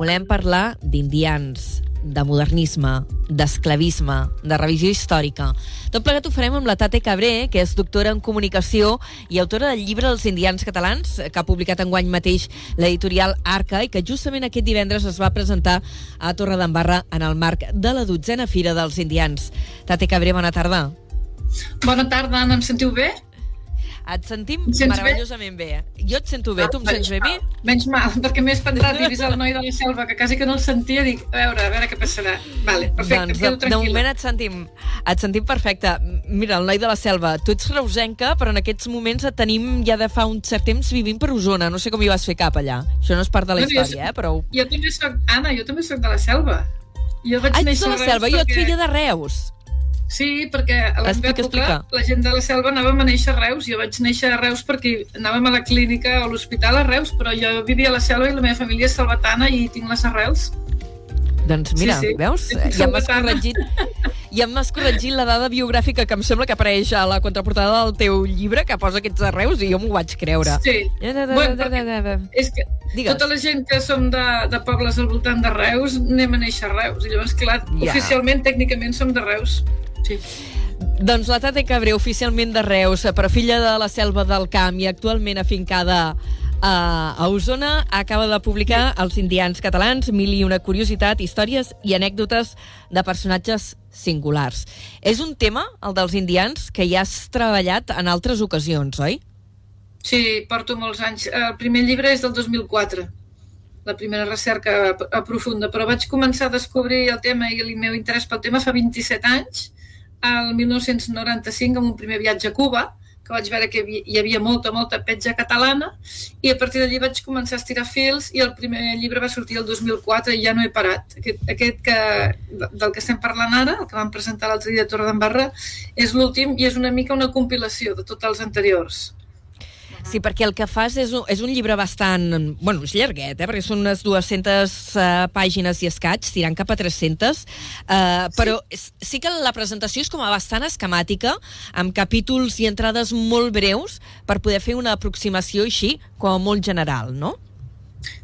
volem parlar d'indians, de modernisme, d'esclavisme, de revisió històrica. Tot plegat ho farem amb la Tate Cabré, que és doctora en comunicació i autora del llibre Els indians catalans, que ha publicat enguany mateix l'editorial Arca i que justament aquest divendres es va presentar a Torredembarra en el marc de la dotzena Fira dels Indians. Tate Cabré, bona tarda. Bona tarda, Anna, em sentiu bé? Et sentim meravellosament bé? bé. Jo et sento bé, ah, tu em sents bé a mi? Menys mal, perquè m'he espantat i vist el noi de la selva, que quasi que no el sentia, dic, a veure, a veure què passarà. Vale, perfecte, doncs, de, de moment et sentim, et sentim perfecte. Mira, el noi de la selva, tu ets reusenca, però en aquests moments et tenim ja de fa un cert temps vivint per Osona. No sé com hi vas fer cap allà. Això no és part de la no, història, jo, eh, però... Jo també soc, Anna, jo també soc de la selva. Jo vaig ah, néixer de la selva, perquè... jo et feia de Reus. Sí, perquè a la meva època la gent de la selva anàvem a néixer a Reus. Jo vaig néixer a Reus perquè anàvem a la clínica o a l'hospital a Reus, però jo vivia a la selva i la meva família és salvatana i tinc les arrels. Doncs mira, sí, sí. veus? Ja m'has corregit, ja m'has corregit la dada biogràfica que em sembla que apareix a la contraportada del teu llibre, que posa aquests arreus, i jo m'ho vaig creure. Sí. Bueno, és que Digues. tota la gent que som de, de pobles al voltant de Reus anem a néixer a Reus. I llavors, clar, ja. oficialment, tècnicament, som de Reus. Sí. Doncs la Tate Cabré, oficialment de Reus, però filla de la selva del camp i actualment afincada a, a Osona, acaba de publicar Els indians catalans, mil i una curiositat, històries i anècdotes de personatges singulars. És un tema, el dels indians, que ja has treballat en altres ocasions, oi? Sí, porto molts anys. El primer llibre és del 2004 la primera recerca a profunda, però vaig començar a descobrir el tema i el meu interès pel tema fa 27 anys el 1995 amb un primer viatge a Cuba, que vaig veure que hi havia molta, molta petja catalana, i a partir d'allí vaig començar a estirar fils i el primer llibre va sortir el 2004 i ja no he parat. Aquest, aquest que, del que estem parlant ara, el que vam presentar l'altre dia a Torredembarra, és l'últim i és una mica una compilació de tots els anteriors. Sí, perquè el que fas és un, és un llibre bastant... Bueno, és llarguet, eh? perquè són unes 200 uh, eh, pàgines i escaig, tirant cap a 300, uh, eh, però sí. sí que la presentació és com a bastant esquemàtica, amb capítols i entrades molt breus, per poder fer una aproximació així, com a molt general, no?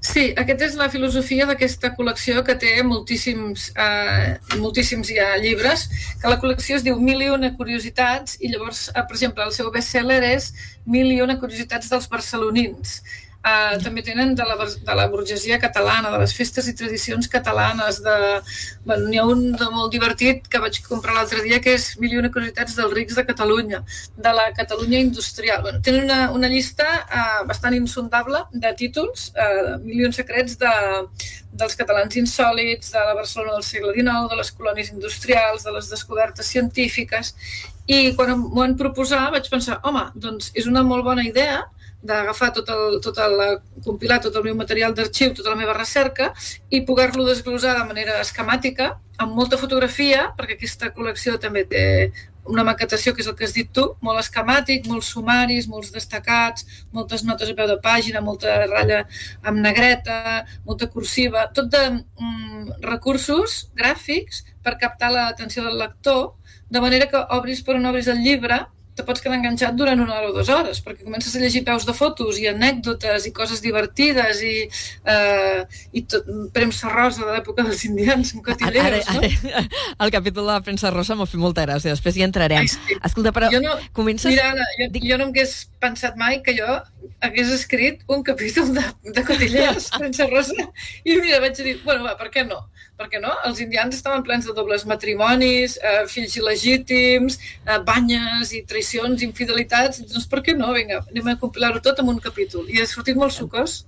Sí, aquesta és la filosofia d'aquesta col·lecció que té moltíssims, eh, moltíssims ja llibres, que la col·lecció es diu Mil i una curiositats i llavors, eh, per exemple, el seu best-seller és Mil i una curiositats dels barcelonins. Uh, també tenen de la, de la burgesia catalana, de les festes i tradicions catalanes. De, bueno, N'hi ha un de molt divertit que vaig comprar l'altre dia que és Mil i una curiositats dels rics de Catalunya, de la Catalunya industrial. Bueno, tenen una, una llista uh, bastant insondable de títols, uh, milions secrets de, dels catalans insòlits, de la Barcelona del segle XIX, de les colònies industrials, de les descobertes científiques, i quan m'ho van proposar vaig pensar, home, doncs és una molt bona idea d'agafar tot el, tot el, compilar tot el meu material d'arxiu, tota la meva recerca i poder-lo desglosar de manera esquemàtica, amb molta fotografia, perquè aquesta col·lecció també té una maquetació, que és el que has dit tu, molt esquemàtic, molts sumaris, molts destacats, moltes notes a peu de pàgina, molta ratlla amb negreta, molta cursiva, tot de mm, recursos gràfics per captar l'atenció del lector, de manera que obris per on obris el llibre te pots quedar enganxat durant una hora o dues hores, perquè comences a llegir peus de fotos i anècdotes i coses divertides i, eh, i tot, premsa rosa de l'època dels indians en cotilleros, ara, no? Ara, el capítol de la premsa rosa m'ha fet molta gràcia, després hi entrarem. Ai, sí. Escolta, però jo no, comences... Mira, Anna, jo, Dic... jo no m'hagués pensat mai que jo hagués escrit un capítol de, de cotilleros, premsa rosa, i mira, vaig dir, bueno, va, per què no? perquè no? els indians estaven plens de dobles matrimonis, eh, fills il·legítims, eh, banyes i traïcions, infidelitats, doncs per què no? Vinga, anem a compilar-ho tot en un capítol. I ha sortit molt sucós.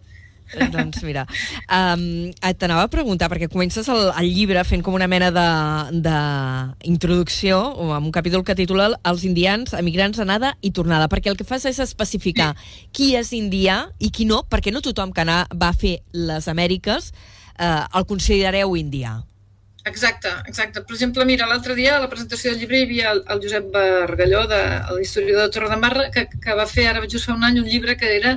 Eh, doncs mira, um, t'anava a preguntar, perquè comences el, el llibre fent com una mena d'introducció, amb un capítol que titula Els indians, emigrants, anada i tornada, perquè el que fas és especificar qui és indià i qui no, perquè no tothom que anar, va fer les Amèriques eh, el considereu indià. Exacte, exacte. Per exemple, mira, l'altre dia a la presentació del llibre hi havia el, el Josep Bargalló, de, l'historiador de Torredembarra, que, que va fer ara just fa un any un llibre que era,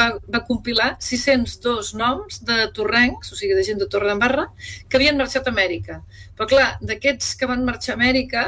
va, va compilar 602 noms de torrencs, o sigui, de gent de Torredembarra, que havien marxat a Amèrica. Però clar, d'aquests que van marxar a Amèrica,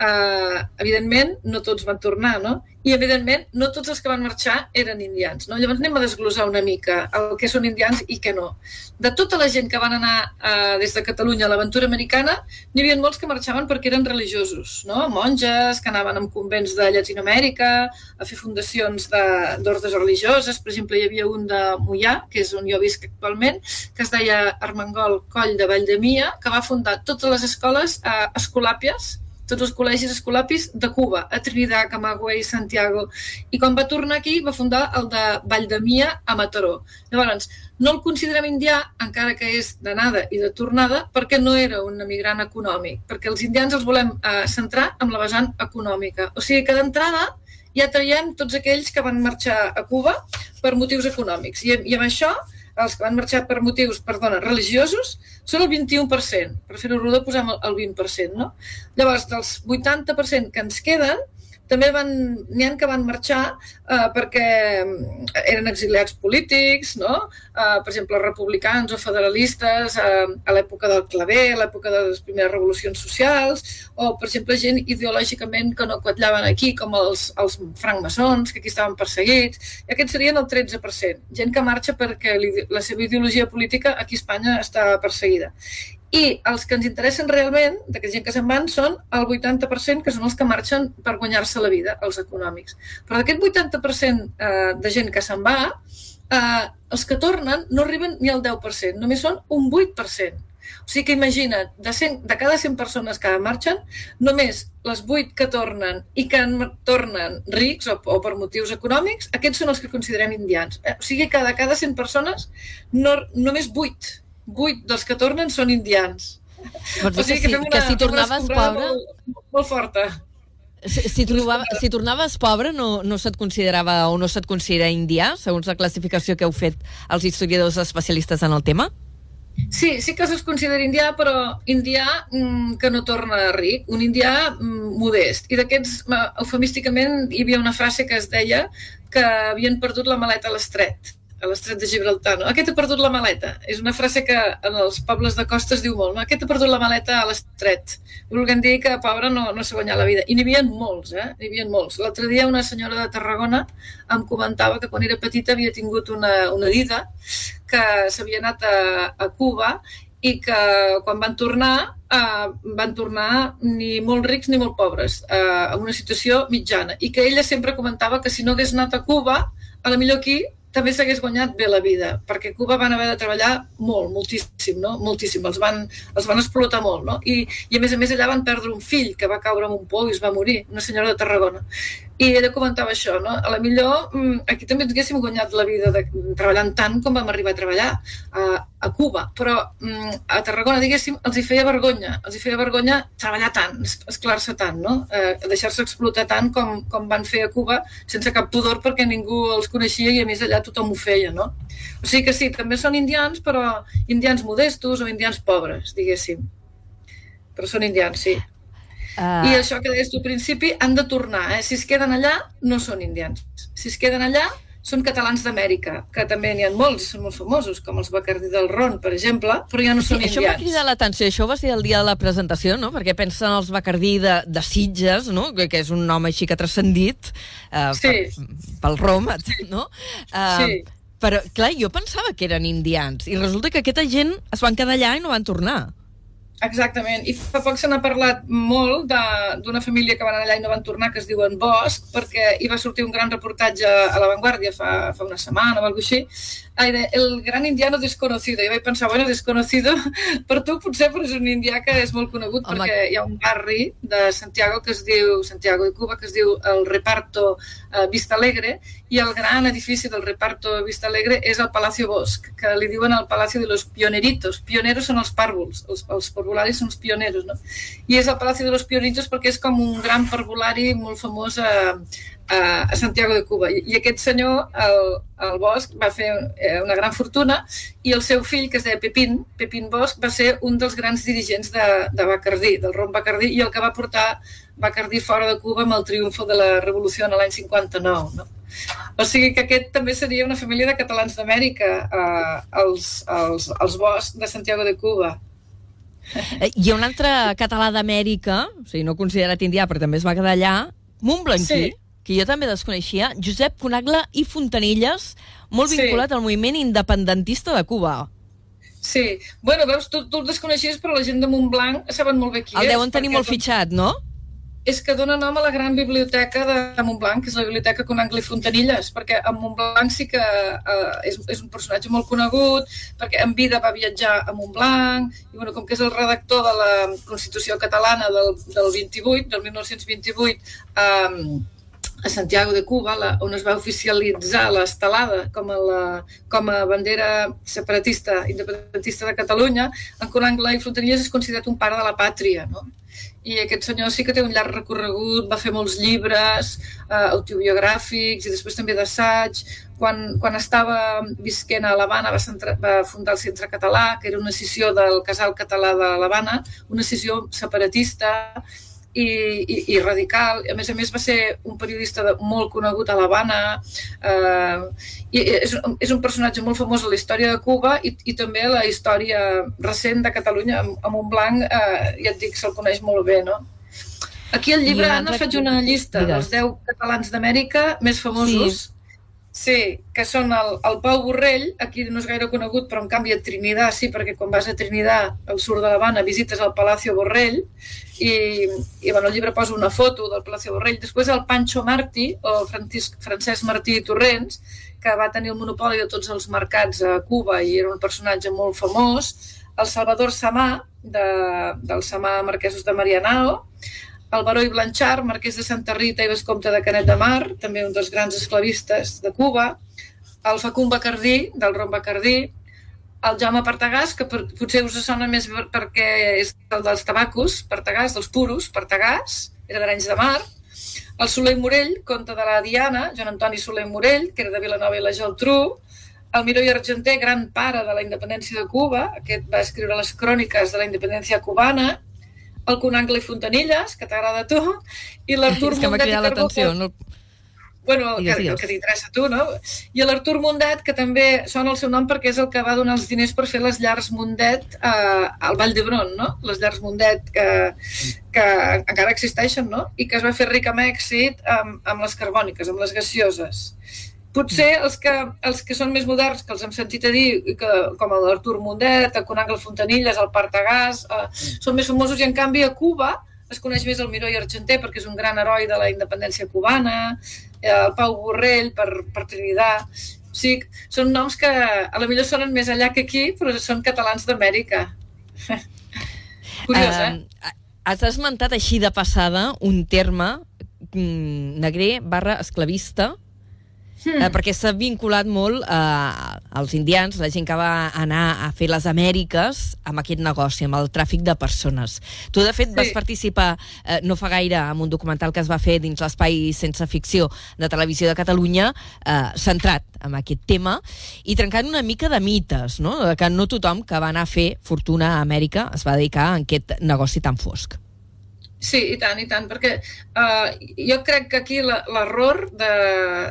eh, evidentment, no tots van tornar, no? I, evidentment, no tots els que van marxar eren indians, no? Llavors anem a desglosar una mica el que són indians i què no. De tota la gent que van anar eh, des de Catalunya a l'aventura americana, n'hi havia molts que marxaven perquè eren religiosos, no? Monges que anaven en convents de Llatinoamèrica, a fer fundacions d'ordres religioses. Per exemple, hi havia un de Mollà, que és on jo visc actualment, que es deia Armengol Coll de Valldemia, que va fundar totes les escoles eh, escolàpies tots els col·legis escolapis de Cuba, a Trinidad, Camagüey, Santiago. I quan va tornar aquí va fundar el de Valldemia a Mataró. Llavors, no el considerem indià, encara que és d'anada i de tornada, perquè no era un emigrant econòmic, perquè els indians els volem eh, centrar amb la vessant econòmica. O sigui que d'entrada ja traiem tots aquells que van marxar a Cuba per motius econòmics. I, i amb això els que van marxar per motius, perdona, religiosos, són el 21%. Per fer-ho rodó posem el 20%, no? Llavors, dels 80% que ens queden, també van, n'hi ha que van marxar eh, perquè mm, eren exiliats polítics, no? eh, per exemple, republicans o federalistes eh, a l'època del claver, a l'època de les primeres revolucions socials, o, per exemple, gent ideològicament que no quatllaven aquí, com els, els francmaçons, que aquí estaven perseguits, i aquests serien el 13%. Gent que marxa perquè la seva ideologia política aquí a Espanya està perseguida. I els que ens interessen realment, d'aquesta gent que se'n van, són el 80%, que són els que marxen per guanyar-se la vida, els econòmics. Però d'aquest 80% eh, de gent que se'n va, eh, els que tornen no arriben ni al 10%, només són un 8%. O sigui que imagina't, de, 100, de cada 100 persones que marxen, només les 8 que tornen i que tornen rics o, o per motius econòmics, aquests són els que considerem indians. Eh, o sigui que de cada 100 persones, no, només 8 vuit dels que tornen són indians. Vols o sigui que, que, si, una, que si tornaves pobre... Molt, molt forta. Si, si, trobava, si tornaves pobre no, no se't considerava o no se't considera indià, segons la classificació que heu fet els historiadors especialistes en el tema? Sí, sí que es considera indià, però indià mm, que no torna ric, un indià mm, modest. I d'aquests, eufemísticament, hi havia una frase que es deia que havien perdut la maleta a l'estret a l'estret de Gibraltar, no? Aquest ha perdut la maleta. És una frase que en els pobles de costa es diu molt, no? Aquest ha perdut la maleta a l'estret. Volguem dir que, pobre, no, no s'ha guanyat la vida. I n'hi havia molts, eh? N'hi havia molts. L'altre dia una senyora de Tarragona em comentava que quan era petita havia tingut una, una dida que s'havia anat a, a Cuba i que quan van tornar eh, van tornar ni molt rics ni molt pobres, eh, en una situació mitjana. I que ella sempre comentava que si no hagués anat a Cuba, a la millor aquí també s'hagués guanyat bé la vida, perquè Cuba van haver de treballar molt, moltíssim, no? Moltíssim, els van, els van explotar molt, no? I, I a més a més allà van perdre un fill que va caure en un pou i es va morir, una senyora de Tarragona. I ella comentava això, no? A la millor mm, aquí també ens haguéssim guanyat la vida de, treballant tant com vam arribar a treballar a, a Cuba, però mm, a Tarragona, diguéssim, els hi feia vergonya, els hi feia vergonya treballar tant, esclar-se tant, no? Eh, Deixar-se explotar tant com, com van fer a Cuba, sense cap pudor perquè ningú els coneixia i a més allà tothom ho feia, no? O sigui que sí, també són indians, però indians modestos o indians pobres, diguéssim. Però són indians, sí. Uh... I això que deies tu al principi, han de tornar. Eh? Si es queden allà, no són indians. Si es queden allà, són catalans d'Amèrica, que també n'hi ha molts són molt famosos, com els Bacardí del Ron, per exemple, però ja no són sí, indians. Això m'ha cridat l'atenció, això va ser el dia de la presentació, no? Perquè pensen els Bacardí de, de Sitges, no? Que, que és un nom així que ha transcendit uh, sí. per, pel Rom, no? Uh, sí. Però, clar, jo pensava que eren indians, i resulta que aquesta gent es van quedar allà i no van tornar. Exactament, i fa poc se n'ha parlat molt d'una família que van allà i no van tornar, que es diuen Bosch, perquè hi va sortir un gran reportatge a La Vanguardia fa, fa una setmana o alguna així, el gran indiano desconocido. Jo vaig pensar, bueno, desconocido per tu potser, però és un indià que és molt conegut Home. perquè hi ha un barri de Santiago que es diu, Santiago de Cuba, que es diu el Reparto eh, Vista Alegre, i el gran edifici del Reparto Vista Alegre és el Palacio Bosch, que li diuen el Palacio de los Pioneritos. Pioneros són els pàrvuls, els, els parvularis són els pioneros, no? I és el Palacio de los Pioneritos perquè és com un gran parvulari molt famós a, a, a Santiago de Cuba. I, i aquest senyor, el, el Bosch, va fer eh, una gran fortuna i el seu fill, que es deia Pepín, Pepín Bosch, va ser un dels grans dirigents de, de Bacardí, del rom Bacardí, i el que va portar Bacardí fora de Cuba amb el triomfo de la revolució en l'any 59. No? O sigui que aquest també seria una família de catalans d'Amèrica, eh, els, els, els Bosch de Santiago de Cuba. Eh, Hi ha un altre català d'Amèrica, o sigui, no considerat indià, però també es va quedar allà, Montblanquí, Sí. Que jo també desconeixia, Josep Conagla i Fontanilles, molt Sí. vinculat al moviment independentista de Cuba. Sí. Bueno, veus, tu, tu el desconeixies, però la gent de Montblanc saben molt bé qui El és. deuen tenir molt fitxat, no? és que dona nom a la gran biblioteca de Montblanc, que és la biblioteca Conangle i Fontanilles, perquè en Montblanc sí que eh, és, és un personatge molt conegut, perquè en vida va viatjar a Montblanc, i bueno, com que és el redactor de la Constitució catalana del, del 28, del 1928, eh, a Santiago de Cuba, la, on es va oficialitzar l'estelada com, a la, com a bandera separatista independentista de Catalunya, en Conangle i Fontanilles és considerat un pare de la pàtria, no? i aquest senyor sí que té un llarg recorregut, va fer molts llibres eh, autobiogràfics i després també d'assaig. Quan, quan estava visquent a l'Havana va, centra, va fundar el Centre Català, que era una escissió del Casal Català de l'Havana, una escissió separatista i, i, i radical. A més a més va ser un periodista de, molt conegut a l'Havana eh, i és, és un personatge molt famós a la història de Cuba i, i també a la història recent de Catalunya amb, amb un blanc, eh, ja et dic, se'l coneix molt bé, no? Aquí al llibre, I Anna, faig una llista Digues. dels 10 catalans d'Amèrica més famosos. Sí. Sí, que són el, el Pau Borrell, aquí no és gaire conegut, però en canvi a Trinidad sí, perquè quan vas a Trinidad, al sud de l'Havana, visites el Palacio Borrell i, i bueno, el llibre posa una foto del Palacio Borrell. Després el Pancho Martí, o Francisc, Francesc Martí i Torrents, que va tenir el monopoli de tots els mercats a Cuba i era un personatge molt famós. El Salvador Samà, de, del Samà Marquesos de Marianao, el Baró i Blanchard, marquès de Santa Rita i vescomte de Canet de Mar, també un dels grans esclavistes de Cuba, el Facund Bacardí, del Ron Bacardí, el Jaume Partagàs, que per, potser us sona més per- perquè és el dels tabacos, Partagàs, dels puros, Partagàs, era d'Arenys de Mar, el Soler Morell, conte de la Diana, Joan Antoni Soler Morell, que era de Vilanova i la Geltrú, el Miró i Argenter, gran pare de la independència de Cuba, aquest va escriure les cròniques de la independència cubana, el Conangle i Fontanilles, que t'agrada a tu, i l'Artur És que m'ha Mundet i cridat Carbó, l'atenció. No... Bueno, el que, el que t'interessa a tu, no? I l'Artur Mundet, que també sona el seu nom perquè és el que va donar els diners per fer les llars Mundet eh, al Vall d'Hebron, no? Les llars Mundet que, que encara existeixen, no? I que es va fer ric amb èxit amb, amb les carbòniques, amb les gaseoses. Potser els que, els que són més moderns, que els hem sentit a dir, que, com l'Artur Mundet, el Conangle Fontanilles, el Partagàs, eh, són més famosos i en canvi a Cuba es coneix més el Miró i Argenter perquè és un gran heroi de la independència cubana, eh, el Pau Borrell per, per Trinidad. O sigui, són noms que a la millor sonen més allà que aquí, però són catalans d'Amèrica. Curiós, eh? Eh, has esmentat així de passada un terme mm, negrer barra esclavista Hmm. eh, perquè s'ha vinculat molt eh, als indians, la gent que va anar a fer les Amèriques amb aquest negoci, amb el tràfic de persones. Tu, de fet, Sí. vas participar eh, no fa gaire en un documental que es va fer dins l'espai sense ficció de Televisió de Catalunya, eh, centrat en aquest tema, i trencant una mica de mites, no? De que no tothom que va anar a fer fortuna a Amèrica es va dedicar a aquest negoci tan fosc. Sí, i tant, i tant, perquè uh, jo crec que aquí l'error de,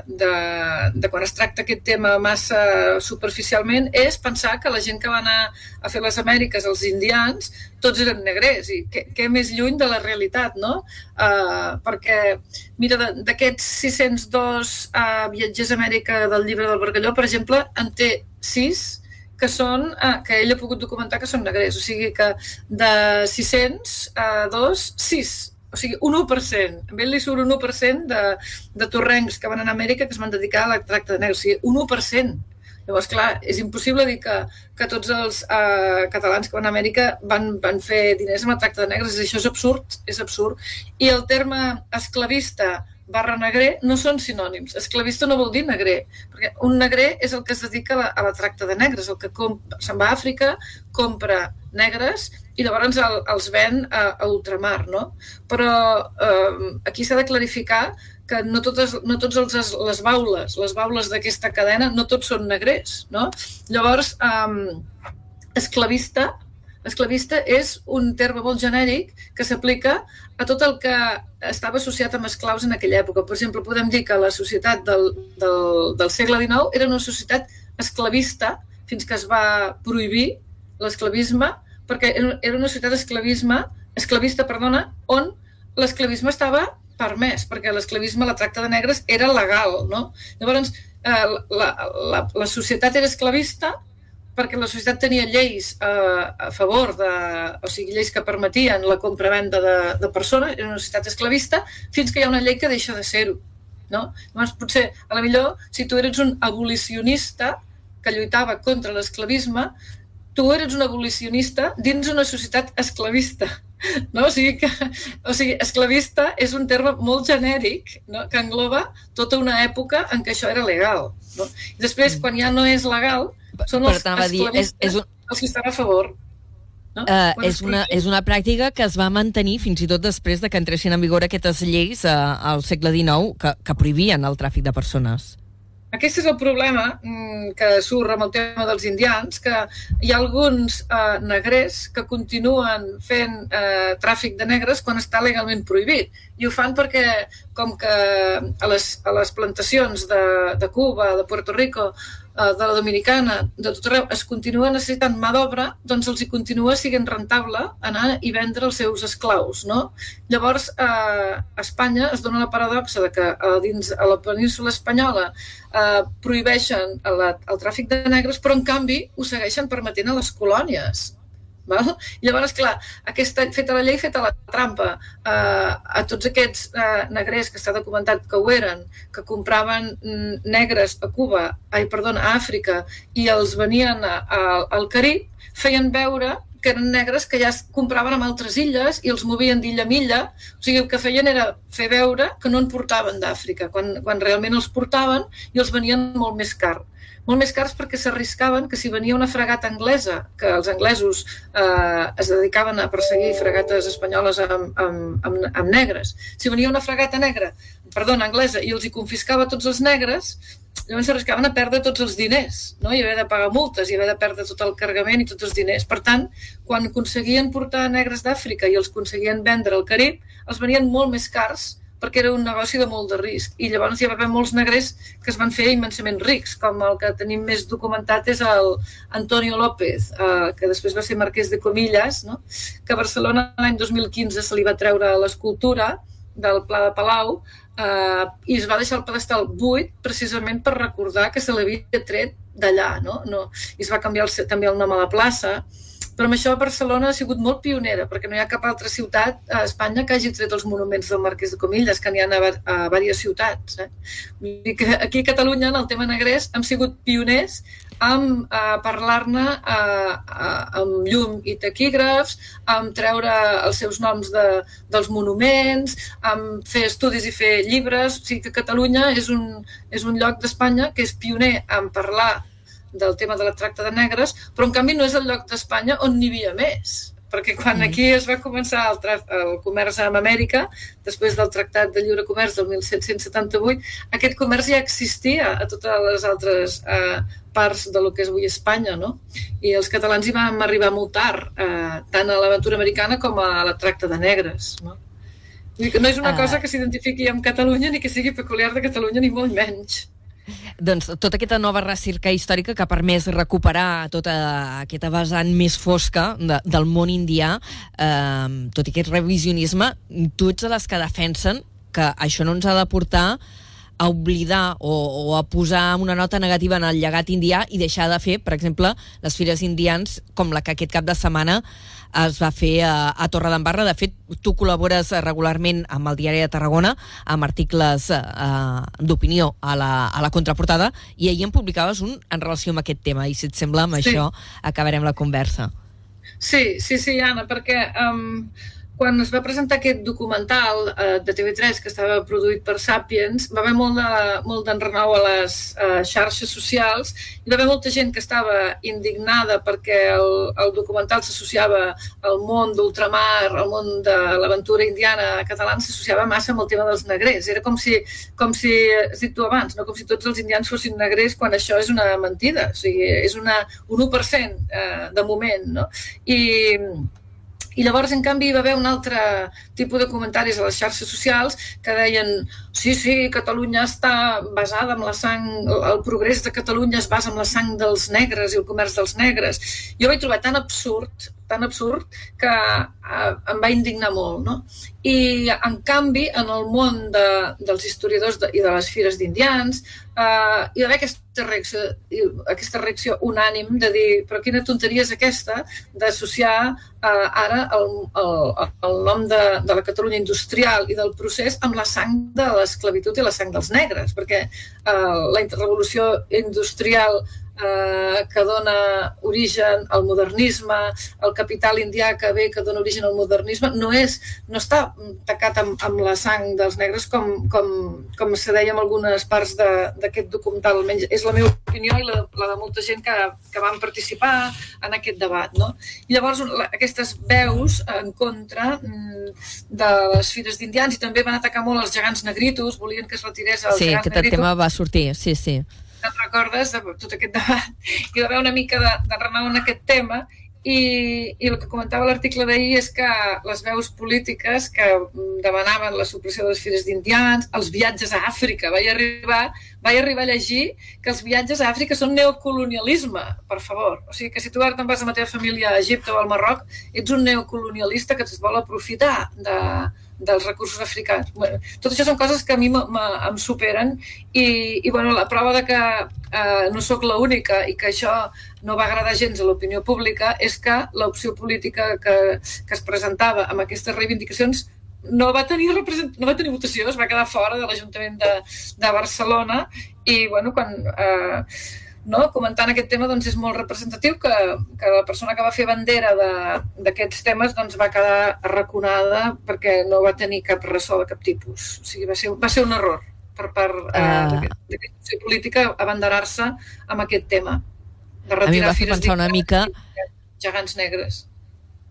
de, de quan es tracta aquest tema massa superficialment és pensar que la gent que va anar a fer les Amèriques, els indians, tots eren negrers, i què, més lluny de la realitat, no? Uh, perquè, mira, d'aquests 602 uh, viatgers a Amèrica del llibre del Bargalló, per exemple, en té 6 que són, eh, que ell ha pogut documentar que són negrers, o sigui que de 600 a 2, 6, o sigui, un 1%. A ell li surt un 1% de, de torrencs que van anar a Amèrica que es van dedicar a la tracta de negres, o sigui, un 1%. Llavors, clar, és impossible dir que, que tots els uh, catalans que van a Amèrica van, van fer diners amb la tracta de negres. Això és absurd, és absurd. I el terme esclavista barra negrer no són sinònims. Esclavista no vol dir negrer, perquè un negrer és el que es dedica a la, a la tracta de negres, el que se'n va a Àfrica, compra negres i llavors el, els ven a, a ultramar, no? Però eh, aquí s'ha de clarificar que no, totes, no tots els, les baules, les baules d'aquesta cadena, no tots són negrers, no? Llavors, eh, esclavista Esclavista és un terme molt genèric que s'aplica a tot el que estava associat amb esclaus en aquella època. Per exemple, podem dir que la societat del, del, del segle XIX era una societat esclavista fins que es va prohibir l'esclavisme, perquè era una societat esclavisme, esclavista, perdona, on l'esclavisme estava permès, perquè l'esclavisme, la tracta de negres, era legal, no? Llavors, eh, la, la, la societat era esclavista perquè la societat tenia lleis eh, a favor de... o sigui, lleis que permetien la compra-venda de, de persones, era una societat esclavista, fins que hi ha una llei que deixa de ser-ho. No? Llavors, potser, a la millor, si tu eres un abolicionista que lluitava contra l'esclavisme, tu eres un abolicionista dins una societat esclavista. No? O, sigui que, o sigui, esclavista és un terme molt genèric no? que engloba tota una època en què això era legal. No? I després, mm. quan ja no és legal, són els dir, és, és un... els que estan a favor. No? Uh, és, una, és una pràctica que es va mantenir fins i tot després de que entressin en vigor aquestes lleis uh, al segle XIX que, que prohibien el tràfic de persones. Aquest és el problema mm, que surt amb el tema dels indians, que hi ha alguns eh, negrers que continuen fent eh, tràfic de negres quan està legalment prohibit. I ho fan perquè, com que a les, a les plantacions de, de Cuba, de Puerto Rico, de la Dominicana, de tot arreu, es continua necessitant mà d'obra, doncs els hi continua sent rentable anar i vendre els seus esclaus. No? Llavors, eh, a Espanya es dona la paradoxa de que a, eh, dins a la península espanyola eh, prohibeixen el tràfic de negres, però en canvi ho segueixen permetent a les colònies. Val? I llavors, clar, aquesta, feta la llei, feta la trampa, eh, a tots aquests eh, negrers que està documentat que ho eren, que compraven mm, negres a Cuba, ai, perdona, a Àfrica, i els venien a, a, al Carib, feien veure que eren negres que ja es compraven en altres illes i els movien d'illa a milla. O sigui, el que feien era fer veure que no en portaven d'Àfrica, quan, quan realment els portaven i els venien molt més car molt més cars perquè s'arriscaven que si venia una fregata anglesa, que els anglesos eh, es dedicaven a perseguir fregates espanyoles amb, amb, amb, amb negres, si venia una fregata negra, perdona, anglesa, i els hi confiscava tots els negres, llavors s'arriscaven a perdre tots els diners, no? i haver de pagar multes, i haver de perdre tot el cargament i tots els diners. Per tant, quan aconseguien portar negres d'Àfrica i els aconseguien vendre al Carib, els venien molt més cars perquè era un negoci de molt de risc. I llavors hi va haver molts negrers que es van fer immensament rics, com el que tenim més documentat és el Antonio López, eh, que després va ser marquès de Comillas, no? que a Barcelona l'any 2015 se li va treure l'escultura del Pla de Palau eh, i es va deixar el pedestal buit precisament per recordar que se l'havia tret d'allà, no? no? I es va canviar el, també el nom a la plaça però amb això Barcelona ha sigut molt pionera, perquè no hi ha cap altra ciutat a Espanya que hagi tret els monuments del Marquès de Comillas, que n'hi ha a, a diverses ciutats. Eh? Dir que aquí a Catalunya, en el tema negrès, hem sigut pioners amb eh, parlar-ne eh, eh, amb llum i taquígrafs, amb treure els seus noms de, dels monuments, amb fer estudis i fer llibres. O sigui que Catalunya és un, és un lloc d'Espanya que és pioner en parlar del tema de la tracta de negres, però en canvi no és el lloc d'Espanya on n'hi havia més perquè quan mm. aquí es va començar el, el comerç amb Amèrica, després del Tractat de Lliure Comerç del 1778, aquest comerç ja existia a totes les altres eh, parts de lo que és avui Espanya, no? I els catalans hi vam arribar molt tard, eh, tant a l'aventura americana com a la tracta de negres, no? No és una uh... cosa que s'identifiqui amb Catalunya ni que sigui peculiar de Catalunya, ni molt menys. Doncs tota aquesta nova recerca històrica que ha permès recuperar tota aquesta vessant més fosca de, del món indià, eh, tot i aquest revisionisme, tu ets de les que defensen que això no ens ha de portar a oblidar o, o a posar una nota negativa en el llegat indià i deixar de fer, per exemple, les fires indians com la que aquest cap de setmana es va fer a, a Torredembarra. De fet, tu col·labores regularment amb el Diari de Tarragona, amb articles eh, d'opinió a, la, a la contraportada, i ahir en publicaves un en relació amb aquest tema, i si et sembla, amb sí. això acabarem la conversa. Sí, sí, sí, Anna, perquè um, quan es va presentar aquest documental eh, de TV3 que estava produït per Sapiens, va haver molt de, molt d'enrenou a les eh, xarxes socials i va haver molta gent que estava indignada perquè el, el documental s'associava al món d'ultramar, al món de l'aventura indiana catalana, s'associava massa amb el tema dels negrers. Era com si, com si has dit tu abans, no? com si tots els indians fossin negrers quan això és una mentida. O sigui, és una, un 1% eh, de moment. No? I, i llavors, en canvi, hi va haver un altre tipus de comentaris a les xarxes socials que deien sí, sí, Catalunya està basada en la sang, el progrés de Catalunya es basa en la sang dels negres i el comerç dels negres. Jo vaig trobar tan absurd tan absurd que eh, em va indignar molt. No? I, en canvi, en el món de, dels historiadors de, i de les fires d'indians, eh, hi va haver aquesta reacció, aquesta reacció unànim de dir però quina tonteria és aquesta d'associar eh, ara el, el, el nom de, de la Catalunya industrial i del procés amb la sang de l'esclavitud i la sang dels negres, perquè eh, la revolució industrial eh, que dona origen al modernisme, el capital indià que ve, que dona origen al modernisme, no, és, no està tacat amb, amb la sang dels negres com, com, com se deia en algunes parts d'aquest documental, almenys és la meva opinió i la, la de molta gent que, que van participar en aquest debat. No? I llavors la, aquestes veus en contra mm, de les fires d'indians i també van atacar molt els gegants negritos, volien que es retirés el sí, gegant negrito. Sí, aquest tema va sortir, sí, sí te'n recordes de tot aquest debat? Hi va haver una mica de, de renou en aquest tema i, i el que comentava l'article d'ahir és que les veus polítiques que demanaven la supressió de les fires d'indians, els viatges a Àfrica, vaig arribar, vaig arribar a llegir que els viatges a Àfrica són neocolonialisme, per favor. O sigui que si tu ara te'n vas amb la teva família a Egipte o al Marroc, ets un neocolonialista que es vol aprofitar de, dels recursos africans. Bueno, tot això són coses que a mi em superen i, i bueno, la prova de que eh, no sóc l'única i que això no va agradar gens a l'opinió pública és que l'opció política que, que es presentava amb aquestes reivindicacions no va tenir no va tenir votació, es va quedar fora de l'Ajuntament de, de Barcelona i bueno, quan eh, no? comentant aquest tema doncs és molt representatiu que, que la persona que va fer bandera d'aquests temes doncs, va quedar arraconada perquè no va tenir cap ressò de cap tipus. O sigui, va ser, va ser un error per part uh... eh, d'aquesta política abanderar-se amb aquest tema. De a mi va fer pensar una mica... Gegants negres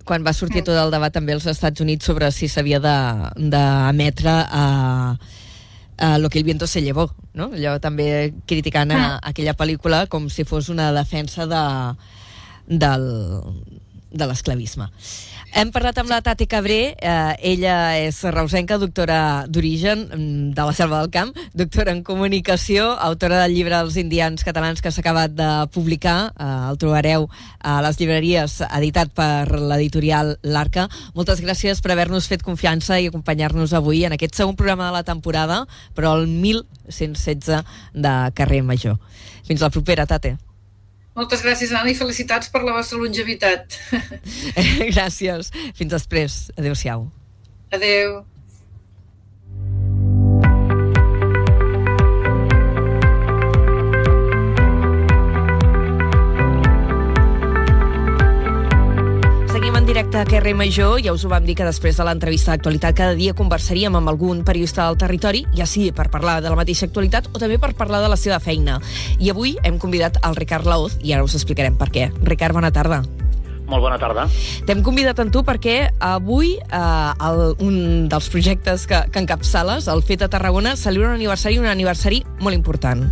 quan va sortir mm. tot el debat també als Estats Units sobre si s'havia d'emetre a, uh, Lo que el viento se llevó, no? Allò també criticant a, ah. aquella pel·lícula com si fos una defensa de, del, de l'esclavisme. Hem parlat amb la Tati Cabré, eh, ella és reusenca, doctora d'origen mm, de la Selva del Camp, doctora en comunicació, autora del llibre Els indians catalans que s'ha acabat de publicar, eh, el trobareu a les llibreries, editat per l'editorial L'Arca. Moltes gràcies per haver-nos fet confiança i acompanyar-nos avui en aquest segon programa de la temporada, però el 1116 de Carrer Major. Fins la propera, Tate. Moltes gràcies, Anna, i felicitats per la vostra longevitat. gràcies. Fins després. Adéu-siau. Adéu. Directe a Carrer Major, ja us ho vam dir que després de l'entrevista d'actualitat cada dia conversaríem amb algun periodista del territori, ja sigui per parlar de la mateixa actualitat o també per parlar de la seva feina. I avui hem convidat el Ricard Laoz i ara us explicarem per què. Ricard, bona tarda. Molt bona tarda. T'hem convidat en tu perquè avui eh, el, un dels projectes que, que encapçales, el FET a Tarragona, celebra un aniversari, un aniversari molt important.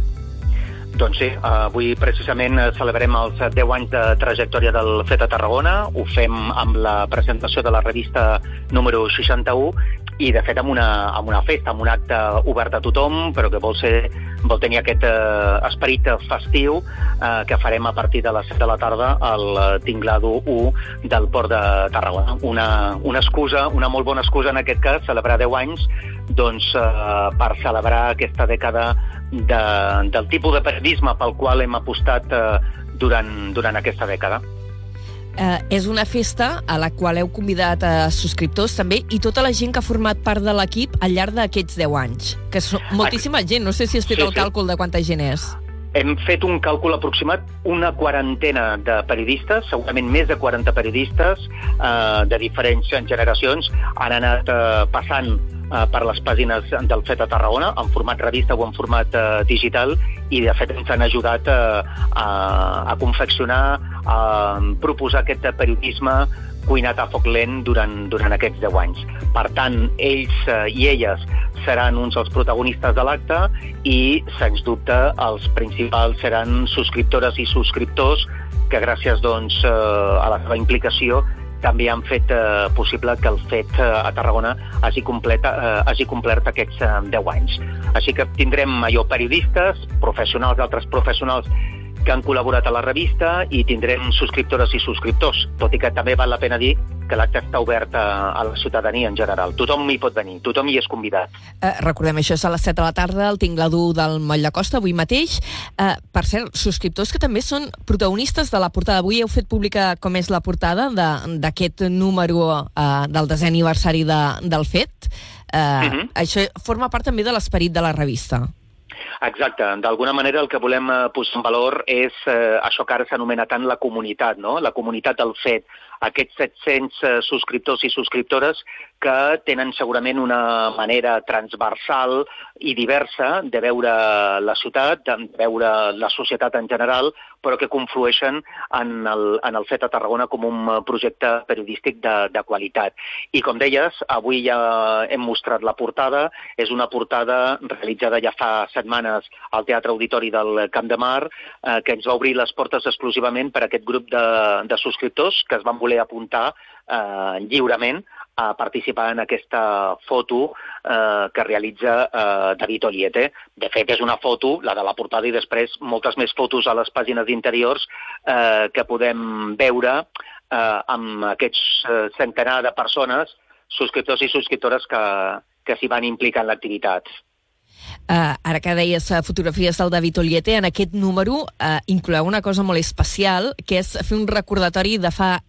Doncs sí, avui precisament celebrem els 10 anys de trajectòria del FET a Tarragona. Ho fem amb la presentació de la revista número 61 i, de fet, amb una, amb una festa, amb un acte obert a tothom, però que vol, ser, vol tenir aquest eh, esperit festiu eh, que farem a partir de les 7 de la tarda al Tinglado 1 del Port de Tarragona. Una, una excusa, una molt bona excusa en aquest cas, celebrar 10 anys doncs, eh, per celebrar aquesta dècada de, del tipus de periodisme pel qual hem apostat eh, durant, durant aquesta dècada. Eh, és una festa a la qual heu convidat a subscriptors també i tota la gent que ha format part de l'equip al llarg d'aquests 10 anys, que és moltíssima gent. No sé si has fet sí, el sí. càlcul de quanta gent és. Hem fet un càlcul aproximat, una quarantena de periodistes, segurament més de 40 periodistes eh, de diferents generacions han anat eh, passant eh, per les pàgines del FET a Tarragona, en format revista o en format eh, digital, i de fet ens han ajudat eh, a, a confeccionar, a proposar aquest periodisme cuinat a foc lent durant, durant aquests 10 anys. Per tant, ells eh, i elles seran uns dels protagonistes de l'acte i, sens dubte, els principals seran subscriptores i subscriptors que gràcies doncs, eh, a la seva implicació també han fet eh, possible que el fet eh, a Tarragona hagi, completa, eh, hagi complert aquests eh, 10 anys. Així que tindrem allò periodistes, professionals, altres professionals que han col·laborat a la revista i tindrem subscriptores i subscriptors, tot i que també val la pena dir que l'acte està obert a, a la ciutadania en general. Tothom hi pot venir, tothom hi és convidat. Eh, recordem, això és a les 7 de la tarda, al Tingladú del Moll de Costa, avui mateix. Eh, per cert, subscriptors que també són protagonistes de la portada. Avui heu fet pública com és la portada d'aquest número eh, del desè aniversari de, del FET. Eh, uh mhm. -huh. Això forma part també de l'esperit de la revista. Exacte. D'alguna manera el que volem eh, posar en valor és eh, això que ara s'anomena tant la comunitat, no? la comunitat del fet, aquests 700 eh, subscriptors i subscriptores que tenen segurament una manera transversal i diversa de veure la ciutat, de veure la societat en general, però que conflueixen en el, en el fet a Tarragona com un projecte periodístic de, de qualitat. I com deies, avui ja hem mostrat la portada, és una portada realitzada ja fa setmanes al Teatre Auditori del Camp de Mar, eh, que ens va obrir les portes exclusivament per a aquest grup de, de subscriptors que es van voler apuntar eh, lliurement a participar en aquesta foto eh, que realitza eh, David Oliete. De fet, és una foto, la de la portada, i després moltes més fotos a les pàgines interiors eh, que podem veure eh, amb aquests eh, centenar de persones, subscriptors i subscriptores que, que s'hi van implicar en l'activitat. Uh, ara que deies uh, fotografies del David Oliete, en aquest número uh, incloeu una cosa molt especial, que és fer un recordatori de fa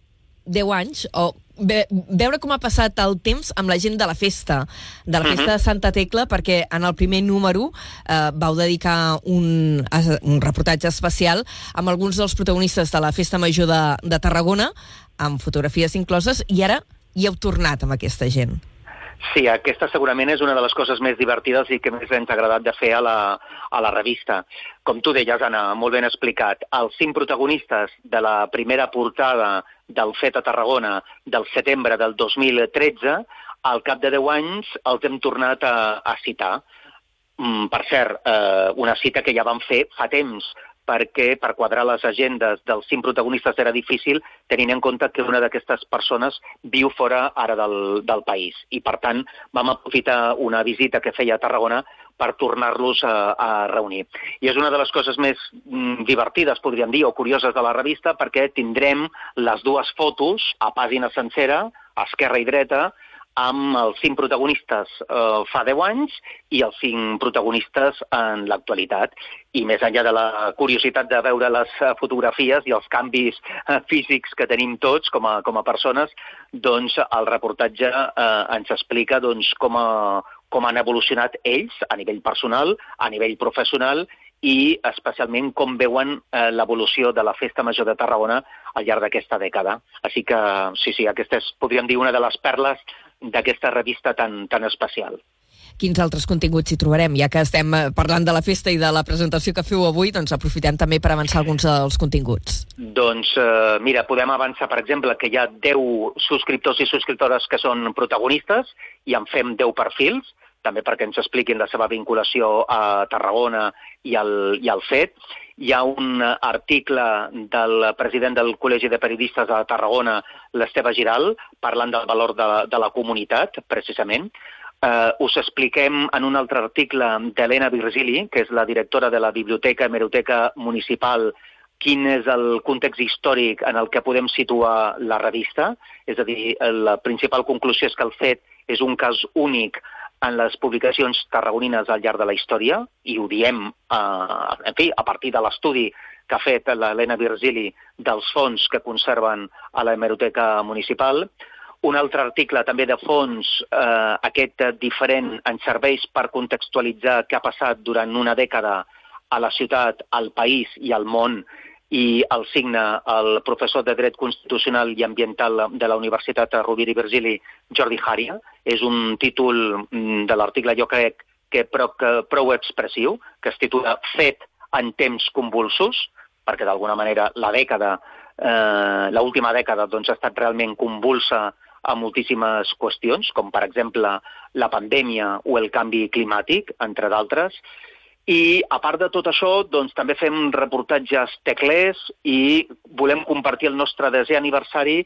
10 anys, o ve, veure com ha passat el temps amb la gent de la festa, de la festa uh -huh. de Santa Tecla, perquè en el primer número eh, vau dedicar un, un reportatge especial amb alguns dels protagonistes de la Festa Major de, de Tarragona, amb fotografies incloses, i ara hi heu tornat amb aquesta gent. Sí, aquesta segurament és una de les coses més divertides i que més ens ha agradat de fer a la, a la revista. Com tu deies, Anna, molt ben explicat, els cinc protagonistes de la primera portada del fet a Tarragona del setembre del 2013, al cap de 10 anys els hem tornat a, a citar. Mm, per cert, eh, una cita que ja vam fer fa temps, perquè per quadrar les agendes dels cinc protagonistes era difícil, tenint en compte que una d'aquestes persones viu fora ara del, del país. I, per tant, vam aprofitar una visita que feia a Tarragona per tornar-los a, a reunir. I és una de les coses més mm, divertides, podríem dir, o curioses de la revista, perquè tindrem les dues fotos a pàgina sencera, esquerra i dreta, amb els cinc protagonistes eh, fa 10 anys i els cinc protagonistes en l'actualitat. I més enllà de la curiositat de veure les eh, fotografies i els canvis eh, físics que tenim tots com a, com a persones, doncs el reportatge eh, ens explica doncs, com, a, com han evolucionat ells a nivell personal, a nivell professional i especialment com veuen eh, l'evolució de la Festa Major de Tarragona al llarg d'aquesta dècada. Així que, sí, sí, aquesta és, podríem dir, una de les perles d'aquesta revista tan, tan especial. Quins altres continguts hi trobarem? Ja que estem eh, parlant de la festa i de la presentació que feu avui, doncs aprofitem també per avançar alguns dels continguts. Doncs, eh, mira, podem avançar, per exemple, que hi ha 10 subscriptors i subscriptores que són protagonistes i en fem 10 perfils, també perquè ens expliquin la seva vinculació a Tarragona i al, i al FET. Hi ha un article del president del Col·legi de Periodistes de Tarragona, l'Esteve Giral, parlant del valor de, de la comunitat, precisament. Uh, us expliquem en un altre article d'Helena Virgili, que és la directora de la Biblioteca Hemeroteca Municipal, quin és el context històric en el que podem situar la revista. És a dir, la principal conclusió és que el fet és un cas únic en les publicacions tarragonines al llarg de la història, i ho diem, eh, en fi, a partir de l'estudi que ha fet l'Helena Virgili dels fons que conserven a la hemeroteca municipal. Un altre article també de fons, eh, aquest diferent, ens serveix per contextualitzar què ha passat durant una dècada a la ciutat, al país i al món i el signa el professor de Dret Constitucional i Ambiental de la Universitat Rovira i Virgili, Jordi Haria. És un títol mm, de l'article, jo crec, que prou, que prou expressiu, que es titula Fet en temps convulsos, perquè d'alguna manera la dècada, eh, l'última dècada doncs, ha estat realment convulsa a moltíssimes qüestions, com per exemple la pandèmia o el canvi climàtic, entre d'altres, I, a part de tot això, doncs, també fem reportatges teclers i volem compartir el nostre desè aniversari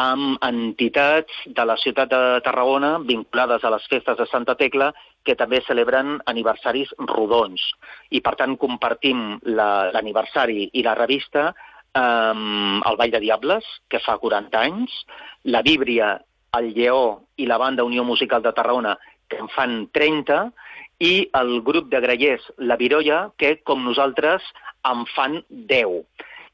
amb entitats de la ciutat de Tarragona vinculades a les festes de Santa Tecla que també celebren aniversaris rodons. I, per tant, compartim l'aniversari i la revista amb el Ball de Diables, que fa 40 anys, la Víbria, el Lleó i la banda Unió Musical de Tarragona, que en fan 30, i el grup de grellers La Virolla, que, com nosaltres, en fan 10.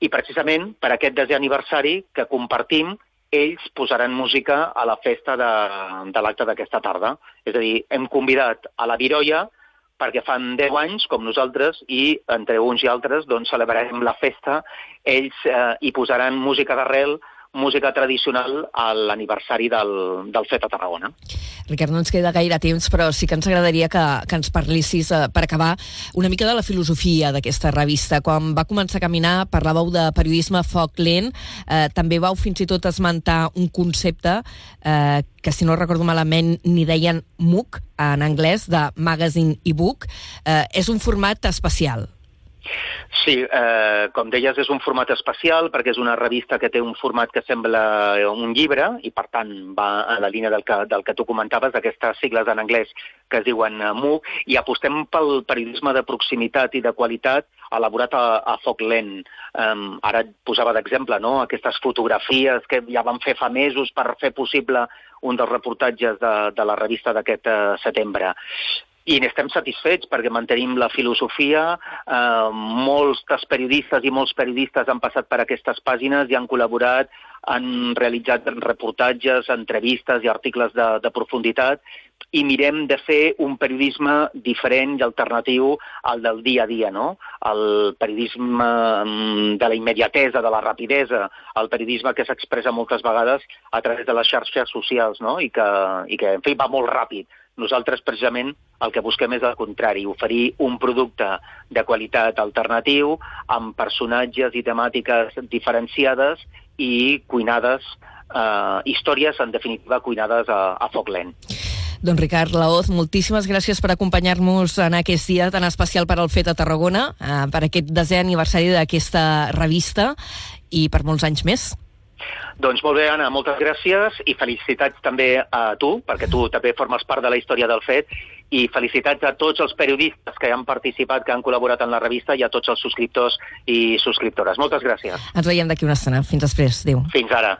I precisament per aquest desè aniversari que compartim, ells posaran música a la festa de, de l'acte d'aquesta tarda. És a dir, hem convidat a La Virolla perquè fan 10 anys, com nosaltres, i entre uns i altres doncs, celebrarem la festa. Ells eh, hi posaran música d'arrel, música tradicional a l'aniversari del, del fet a Tarragona. Ricard, no ens queda gaire temps, però sí que ens agradaria que, que ens parlissis, eh, per acabar, una mica de la filosofia d'aquesta revista. Quan va començar a caminar parlàveu de periodisme foc lent, eh, també vau fins i tot esmentar un concepte eh, que, si no recordo malament, ni deien MOOC, en anglès, de Magazine e Book. Eh, és un format especial. Sí, eh, com deies, és un format especial perquè és una revista que té un format que sembla un llibre i, per tant, va a la línia del que, del que tu comentaves, d'aquestes sigles en anglès que es diuen eh, MOOC, i apostem pel periodisme de proximitat i de qualitat elaborat a, a foc lent. Um, ara et posava d'exemple no? aquestes fotografies que ja van fer fa mesos per fer possible un dels reportatges de, de la revista d'aquest uh, setembre i n'estem satisfets perquè mantenim la filosofia. Eh, molts dels periodistes i molts periodistes han passat per aquestes pàgines i han col·laborat, han realitzat reportatges, entrevistes i articles de, de profunditat i mirem de fer un periodisme diferent i alternatiu al del dia a dia, no? El periodisme mm, de la immediatesa, de la rapidesa, el periodisme que s'expressa moltes vegades a través de les xarxes socials, no? I que, i que en fi, va molt ràpid nosaltres, precisament, el que busquem és el contrari, oferir un producte de qualitat alternatiu, amb personatges i temàtiques diferenciades i cuinades, eh, històries, en definitiva, cuinades a, a foc lent. Doncs Ricard Laoz, moltíssimes gràcies per acompanyar-nos en aquest dia tan especial per al Fet a Tarragona, eh, per aquest desè aniversari d'aquesta revista i per molts anys més. Doncs molt bé, Anna, moltes gràcies i felicitats també a tu, perquè tu també formes part de la història del fet, i felicitats a tots els periodistes que han participat, que han col·laborat en la revista i a tots els subscriptors i subscriptores. Moltes gràcies. Ens veiem d'aquí una estona. Fins després. Adéu. Fins ara.